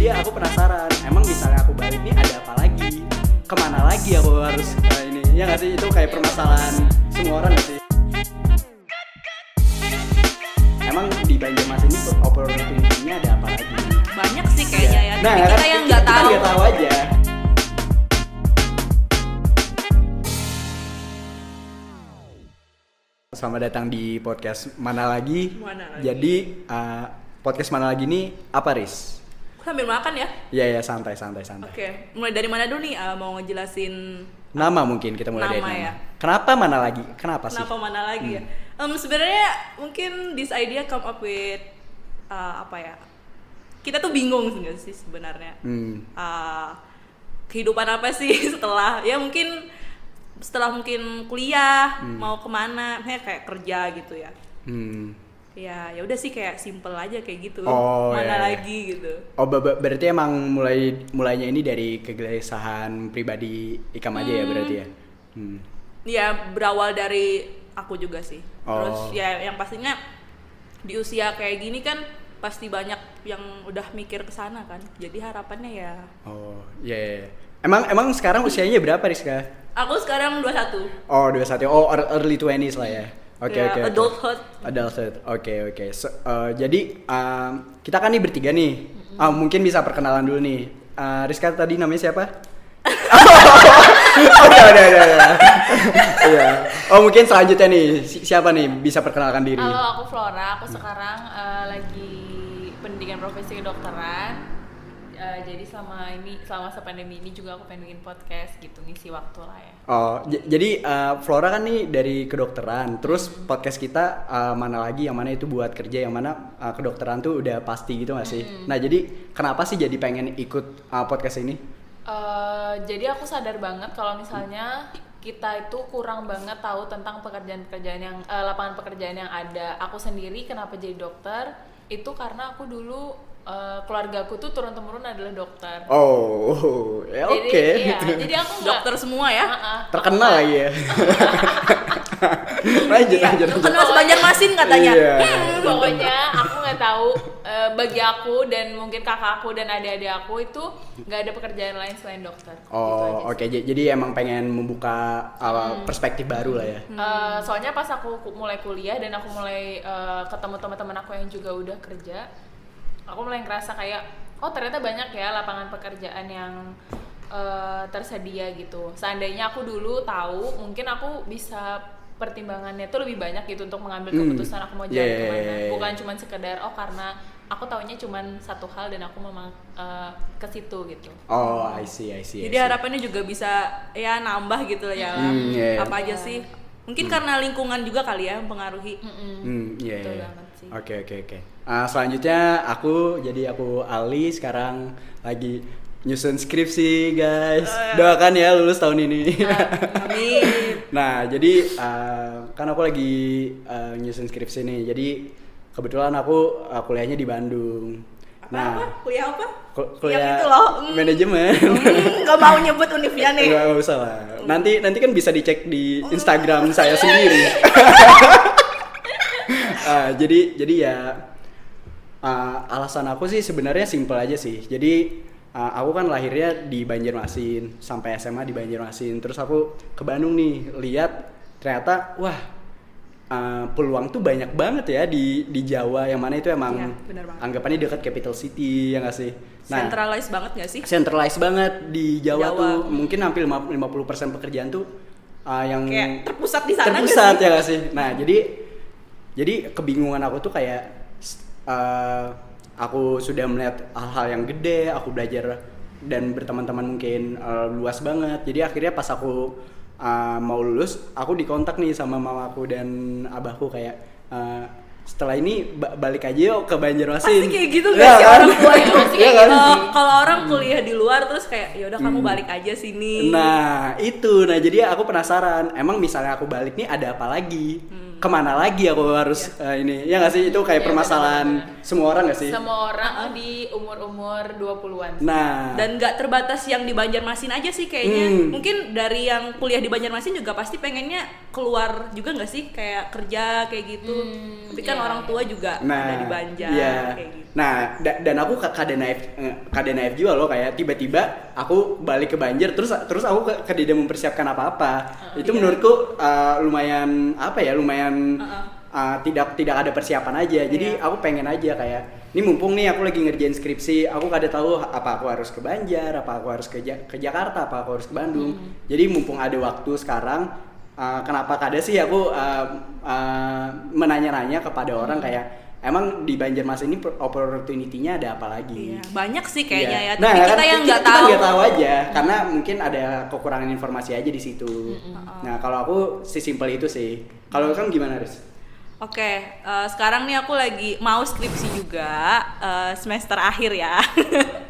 jadi aku penasaran emang misalnya aku balik nih ada apa lagi? Ke mana lagi aku harus eh, ini ya nggak sih? Itu kayak permasalahan semua orang nggak sih? Emang di Banjarmasin ini tuh opportunity-nya ada apa lagi? Banyak sih kayaknya ya. Nah tapi kan kita yang nggak kita tahu. nggak tahu aja. Selamat datang di podcast mana lagi? Mana Lagi. Jadi uh, podcast mana lagi ini apa Riz? Sambil makan ya Iya ya santai santai santai. oke mulai dari mana dulu nih eh, mau ngejelasin Nama mungkin kita mulai dari Nama nama. ya. Kenapa mana lagi? Kenapa sih? kenapa mana lagi ya Hmm. Em, sebenarnya mungkin this idea come up with eh, apa ya kita tuh bingung sih sebenarnya Hmm. uh, kehidupan apa sih setelah ya mungkin setelah mungkin kuliah Hmm. mau ke mana ya kayak kerja gitu ya Hmm. Ya ya udah sih kayak simple aja kayak gitu Oh, mana iya, iya. lagi gitu Oh ber- ber- berarti emang mulai mulainya ini dari kegelisahan pribadi Ikam aja ya berarti ya. Hmm. ya berawal dari aku juga sih terus Oh. ya yang pastinya di usia kayak gini kan pasti banyak yang udah mikir ke sana kan jadi harapannya ya Oh iya. iya, iya. Emang emang sekarang usianya berapa Rizka? aku sekarang 21 Oh 21. Oh ear- early 20s lah ya. Oke Ya, oke. oke. adulthood Adulthood. Oke oke. So, eh, jadi um, kita kan nih bertiga nih. Ah, mungkin bisa perkenalan dulu nih. Eh, Rizka tadi namanya siapa? oh, udah, udah, udah, udah. Iya. Oh, mungkin selanjutnya nih si- siapa nih bisa perkenalkan diri? Halo, aku Flora. Aku sekarang eh, lagi pendidikan profesi kedokteran. Eh, jadi selama ini, selama masa pandemi ini juga aku pengen bikin podcast gitu, ngisi waktu lah ya. Oh, jadi eh, Flora kan nih dari kedokteran. Terus podcast kita eh, mana lagi yang mana itu buat kerja, yang mana eh, kedokteran tuh udah pasti gitu gak sih? Nah, jadi kenapa sih jadi pengen ikut eh, podcast ini? Eh, jadi aku sadar banget kalau misalnya kita itu kurang banget tahu tentang pekerjaan-pekerjaan yang eh, lapangan pekerjaan yang ada. Aku sendiri kenapa jadi dokter? Itu karena aku dulu eh, keluargaku tuh turun temurun adalah dokter. Oh, ya Jadi, oke. iya, jadi aku nggak- dokter semua ya Ha-ha. Terkenal lagi ya. lanjut, Iya, lanjut, lanjut. kenal sebanjarmasin katanya Iya. pokoknya aku nggak tahu eh, bagi aku dan mungkin kakak aku dan adik-adik aku itu nggak ada pekerjaan lain selain dokter Gitu aja Oh, sih. oke. J- Jadi emang pengen membuka uh, perspektif baru lah ya. Eh, soalnya pas aku ku- mulai kuliah dan aku mulai eh, ketemu teman-teman aku yang juga udah kerja aku mulai ngerasa kayak oh ternyata banyak ya lapangan pekerjaan yang eh, tersedia gitu seandainya aku dulu tahu mungkin aku bisa pertimbangannya tuh lebih banyak gitu untuk mengambil Hmm. keputusan aku mau jalan Yeah, ke mana yeah, yeah. bukan cuma sekedar oh karena aku taunya cuma satu hal dan aku memang eh, ke situ gitu Oh, I see, I see. I Jadi see. harapannya juga bisa ya nambah gitu ya. Iya, iya. Apa aja sih? Mungkin karena lingkungan juga kali ya mempengaruhi. Mm-mm. Hmm, iya, Betul iya. banget sih. Oke, oke, oke. Ah, selanjutnya aku jadi aku Ali sekarang lagi nyusun skripsi, guys. Oh, iya. Doakan ya lulus tahun ini. Amin. nah, jadi ah, kan aku lagi ah, nyusun skripsi nih. Jadi kebetulan aku ah, kuliahnya di Bandung. Apa apa? Kuliah apa? ku- Yang kuliah itu loh. Hmm. manajemen. Hmm, Gak mau nyebut univnya nih. Nggak usah lah. Nanti nanti kan bisa dicek di Instagram saya sendiri. Ah, jadi jadi ya ah, alasan aku sih sebenarnya simpel aja sih. Jadi ah, aku kan lahirnya di Banjarmasin sampai SMA di Banjarmasin. Terus aku ke Bandung nih lihat ternyata wah ah, peluang tuh banyak banget ya di di Jawa yang mana itu emang banget. anggapannya dekat capital city ya nggak sih? Centralized banget gak sih? centralized banget di Jawa, Jawa. tuh mungkin hampir 50% pekerjaan tuh uh, yang Kayak terpusat di sana terpusat nggak sih? ya gak sih nah jadi jadi kebingungan aku tuh kayak uh, aku sudah melihat hal-hal yang gede aku belajar dan berteman-teman mungkin uh, luas banget. Jadi akhirnya pas aku uh, mau lulus aku dikontak nih sama mamaku dan abahku kayak uh, setelah ini ba- balik aja yuk ke Banjarmasin Pasti kayak gitu Iya gak sih kan? orang tua itu? Iya kan? Kalau kalau orang kuliah di luar terus kayak ya udah kamu Hmm. balik aja sini. Nah itu, nah jadi aku penasaran. Emang misalnya aku balik nih ada apa lagi? Ke mana lagi aku harus eh, ini? Ya nggak sih itu kayak permasalahan semua orang nggak sih? semua orang di umur-umur 20-an Nah, dan nggak terbatas yang di Banjarmasin aja sih kayaknya Hmm. mungkin dari yang kuliah di Banjarmasin juga pasti pengennya keluar juga nggak sih kayak kerja kayak gitu Hmm. Tapi kan Iya, orang tua juga ada di Banjar iya. kayak gitu Nah, da- dan aku ka- kada naif eh, kada naif juga loh kayak tiba-tiba aku balik ke Banjar terus terus aku ke, tidak mempersiapkan apa-apa. itu iya. menurutku eh, lumayan apa ya, lumayan Uh-uh. eh, tidak tidak ada persiapan aja. Jadi Iya. aku pengen aja kayak ini mumpung nih aku lagi ngerjain skripsi, aku kada tahu apa aku harus ke Banjar, apa aku harus ke, Ja- ke Jakarta, apa aku harus ke Bandung. Jadi mumpung ada waktu sekarang uh, kenapa kada sih aku uh, uh, menanya-nanya kepada orang kayak emang di Banjarmasin ini opportunity-nya ada apa lagi? Iya, banyak sih kayaknya Iya. ya tapi kita kan yang kita- nggak kita tahu nggak tahu aja karena mungkin ada kekurangan informasi aja di situ. Nah, kalau aku sesimpel itu sih. Kalau kan gimana, Riz? Oke, eh, sekarang nih aku lagi mau skripsi juga eh, semester akhir ya.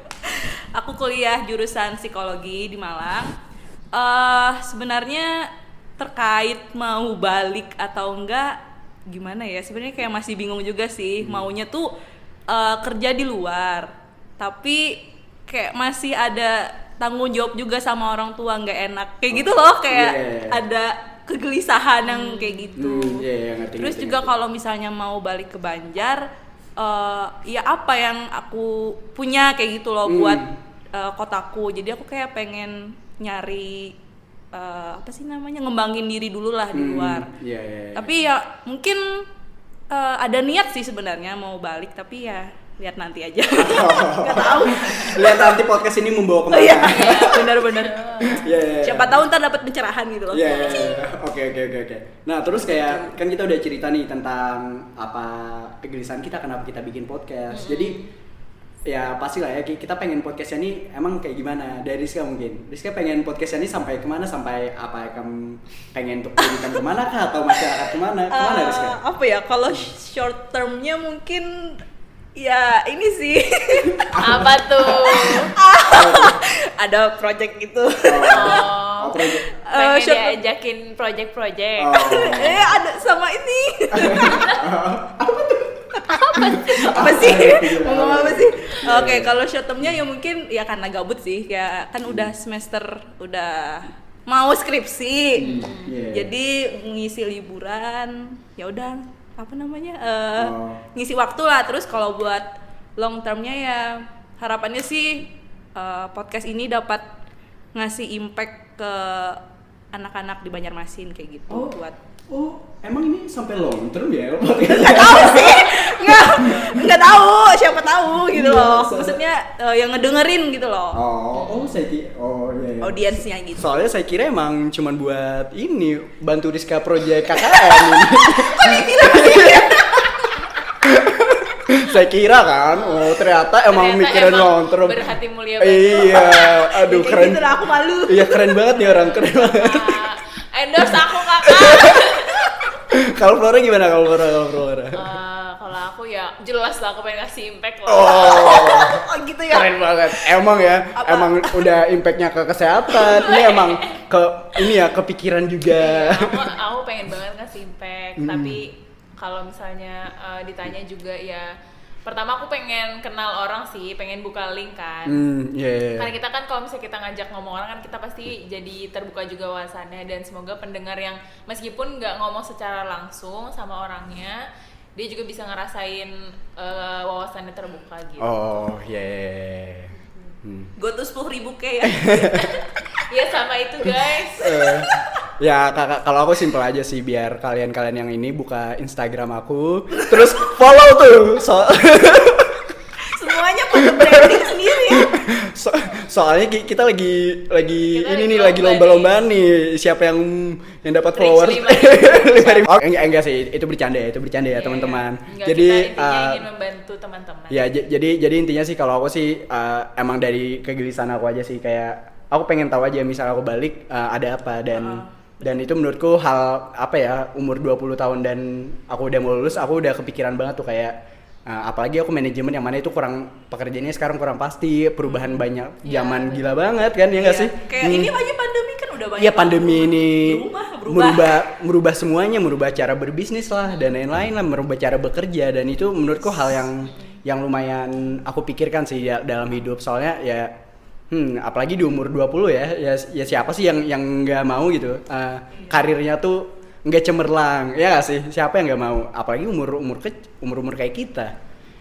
aku kuliah jurusan psikologi di Malang. eh sebenarnya terkait mau balik atau enggak, gimana ya? Sebenarnya kayak masih bingung juga sih. Maunya tuh eh, kerja di luar, tapi kayak masih ada tanggung jawab juga sama orang tua nggak enak. Kayak gitu loh, kayak Yeah. ada kegelisahan yang kayak gitu. Hmm, iya, iya, ngerti, Terus ngerti, juga kalau misalnya mau balik ke Banjar, eh ya apa yang aku punya kayak gitu loh Hmm. buat eh, kotaku. Jadi aku kayak pengen nyari eh, apa sih namanya ngembangin diri dulu lah di Hmm, luar. Iya, iya. iya. Tapi ya mungkin eh, ada niat sih sebenarnya mau balik, tapi ya lihat nanti aja. Gak tahu. Lihat nanti podcast ini membawa Oh ke mana? iya, benar-benar. Iya, iya. Siapa tahu ntar dapat pencerahan gitu loh. Iya. Oke, oke, oke, oke. Nah, terus kayak kan kita udah cerita nih tentang apa kegelisahan kita kenapa kita bikin podcast. Jadi ya pasti lah ya. Ki- kita pengen podcastnya nih emang kayak gimana? Dari Rizka mungkin. Rizka pengen podcastnya nih sampai ke mana? Sampai apa ya, kamu pengen untuk pendidikan ke mana kah? Atau masyarakat ke mana? Ke mana Eh, Rizka apa ya? Kalau short termnya mungkin ya ini sih. Apa tuh? ada project gitu oh, oh, project. Eh, Pengen diajakin project-project. Oh. eh ada sama ini apa sih? Ngomong apa sih? Oke kalau short termnya ya mungkin ya karena gabut sih. Ya kan udah semester udah mau skripsi. Iya. jadi ngisi liburan ya udah apa namanya eh, Oh. ngisi waktu lah. Terus kalau buat long termnya ya harapannya sih eh, podcast ini dapat ngasih impact ke anak-anak di Banjarmasin kayak gitu Oh. buat oh emang ini sampai long term ya nggak tahu sih nggak nggak tahu siapa tahu gitu Iya, loh maksudnya eh, yang ngedengerin gitu loh oh oh saya kira oh iya, iya. audiensnya gitu Soalnya saya kira emang cuman buat ini bantu Rizka proyek KKN ini. saya kira kan, oh ternyata emang Ternyata mikirin emang long term. berhati mulia banget. Iya, aduh kayak keren. gitu aku malu Iya keren banget nih orang keren banget. Endorse aku kakak. kalau Flora gimana kalau Flora kalau Flora? Eh, kalau aku ya jelas lah aku pengen ngasih impact loh. Oh, oh gitu ya keren banget. Emang ya, Apa? emang udah impactnya ke kesehatan. Ini emang ke ini ya kepikiran juga. Iya, aku, aku pengen banget ngasih impact Hmm. tapi kalau misalnya eh, ditanya juga ya pertama aku pengen kenal orang sih pengen buka link kan Hmm, iya. iya. karena kita kan kalau misalnya kita ngajak ngomong orang kan kita pasti jadi terbuka juga wawasannya dan semoga pendengar yang meskipun nggak ngomong secara langsung sama orangnya dia juga bisa ngerasain eh, wawasannya terbuka gitu Oh, iya. iya, iya. Hmm. gue tuh sepuluh ribu kayak ya ya sama itu guys Eh, ya kakak kalau aku simpel aja sih biar kalian-kalian yang ini buka Instagram aku terus follow tuh so, semuanya pada branding sendiri. So- soalnya ki- kita lagi lagi Kita ini lagi nih lagi lomba lomba-lomba nih. siapa yang yang dapat followers. Oh, enggak, enggak sih itu bercanda ya itu bercanda ya Iya, teman-teman. jadi kita eh, ingin membantu teman-teman. Ya jadi jadi intinya sih kalau aku sih eh, emang dari kegelisahan aku aja sih kayak aku pengen tahu aja misal aku balik eh, ada apa dan Uh-uh. Dan itu menurutku hal apa ya umur 20 tahun dan aku udah mau lulus aku udah kepikiran banget tuh kayak eh, apalagi aku manajemen yang mana itu kurang pekerjaannya sekarang kurang pasti perubahan banyak Iya, zaman gila banget kan ya nggak Iya. sih kayak Hmm. ini aja pandemi kan udah banyak Iya pandemi ini berubah, berubah. merubah merubah semuanya, merubah cara berbisnis lah dan lain-lain lah, merubah cara bekerja dan itu menurutku hal yang yang lumayan aku pikirkan sih ya, dalam hidup soalnya ya hmm apalagi di umur 20 ya ya ya siapa sih yang yang nggak mau gitu? Eh, karirnya tuh nggak cemerlang ya gak sih? Siapa yang nggak mau? Apalagi umur umur ke umur umur kayak kita.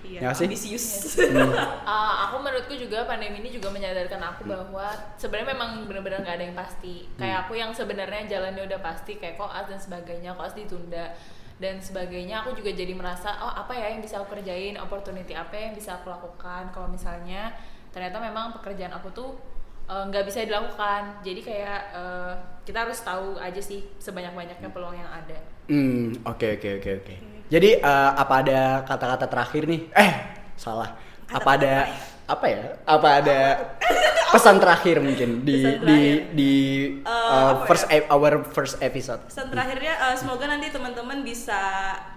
Iya, ya sih? ambisius. Uh, aku menurutku juga pandemi ini juga menyadarkan aku Hmm. bahwa sebenarnya memang benar-benar nggak ada yang pasti. Kayak aku yang sebenarnya jalannya udah pasti kayak koas dan sebagainya, koas ditunda. Dan sebagainya. Aku juga jadi merasa oh apa ya yang bisa aku kerjain, opportunity apa yang bisa aku lakukan? Kalau misalnya ternyata memang pekerjaan aku tuh uh, nggak bisa dilakukan. Jadi kayak uh, kita harus tahu aja sih sebanyak-banyaknya peluang yang ada. Hmm, oke oke oke oke. Jadi eh, apa ada kata-kata terakhir nih? Eh, salah. Apa ada apa ya? Apa ada pesan terakhir mungkin di Pesan di terakhir. di Eh, uh, apa first ya? our first episode? Pesan terakhirnya eh, semoga nanti teman-teman bisa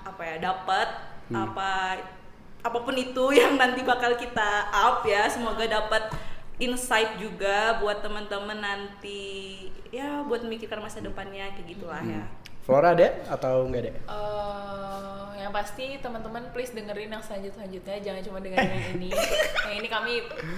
apa ya dapat Hmm. apa apa pun itu yang nanti bakal kita up ya semoga dapat insight juga buat teman-teman nanti ya buat memikirkan masa depannya kayak gitulah ya. Flora ada atau enggak ada? Eh, yang pasti teman-teman please dengerin yang selanjut selanjutnya jangan cuma dengerin yang ini yang ini kami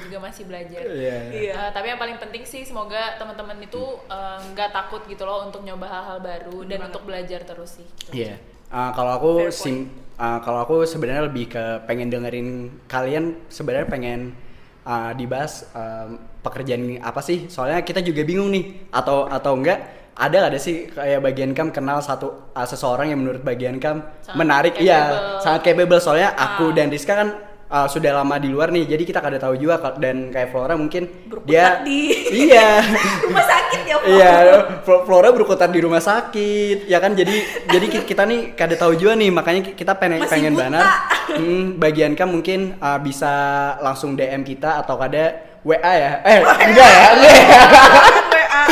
juga masih belajar Iya. Iya. Eh, tapi yang paling penting sih semoga teman-teman itu eh, nggak takut gitu loh untuk nyoba hal-hal baru dan banget. untuk belajar terus sih gitu. Iya. Uh, kalau aku sim, uh, kalau aku sebenarnya lebih ke pengen dengerin kalian sebenarnya pengen uh, dibahas um, pekerjaan apa sih? Soalnya kita juga bingung nih atau atau enggak ada ada sih kayak bagian kam kenal satu uh, seseorang yang menurut bagian kam Sangat menarik capable. iya sangat capable soalnya aku Ah. dan Rizka kan uh, sudah lama di luar nih jadi kita kada tahu juga dan kayak Flora mungkin Berkutat dia di- iya Rumah sakit ya, Flo. Iya, Flo- Flora berkutat di rumah sakit, ya kan? Jadi jadi ki- kita nih kada tahu juga nih, makanya ki- kita pengen Masih pengen buta. banget. Hmm, bagian kan mungkin uh, bisa langsung DM kita atau kada WA ya? Eh, enggak ya? Enggak ya? WA.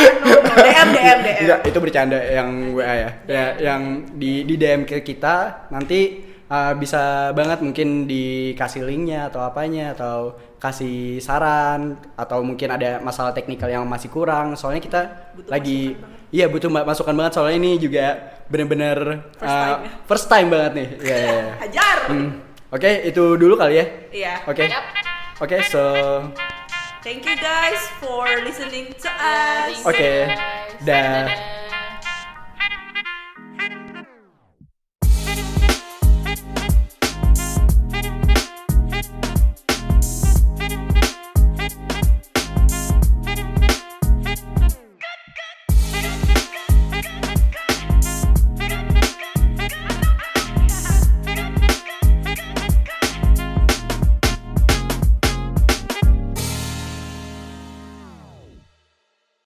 DM DM DM. Enggak, itu bercanda yang WA ya. Ya, yang di di DM ke kita nanti uh, bisa banget mungkin dikasih linknya atau apanya atau kasih saran atau mungkin ada masalah teknikal yang masih kurang. Soalnya kita Butuh lagi iya butuh ma- masukan banget soalnya ini juga bener-bener First uh, time ya. first time banget nih. Iya. iya, iya. Hajar. Hmm. Oke, itu dulu kali ya. Iya. Oke. Oke, so Thank you guys for listening to Ya, us. Oke. guys. Dah.